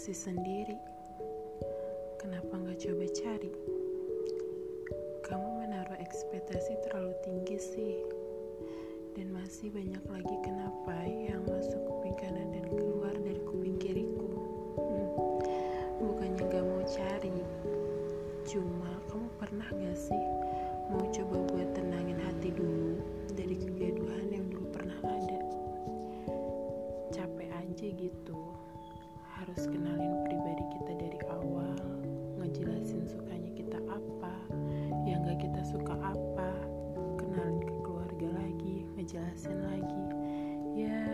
masih sendiri? Kenapa nggak coba cari? Kamu menaruh ekspektasi terlalu tinggi sih. Dan masih banyak lagi kenapa yang masuk kuping kanan dan keluar dari kuping kiriku. Hmm, bukannya gak mau cari. Cuma kamu pernah gak sih mau coba buat tenangin hati dulu dari kegaduhan yang dulu pernah ada? Capek aja gitu harus kenalin pribadi kita dari awal. Ngejelasin sukanya kita apa yang gak kita suka apa. Kenalin ke keluarga lagi ngejelasin lagi. Ya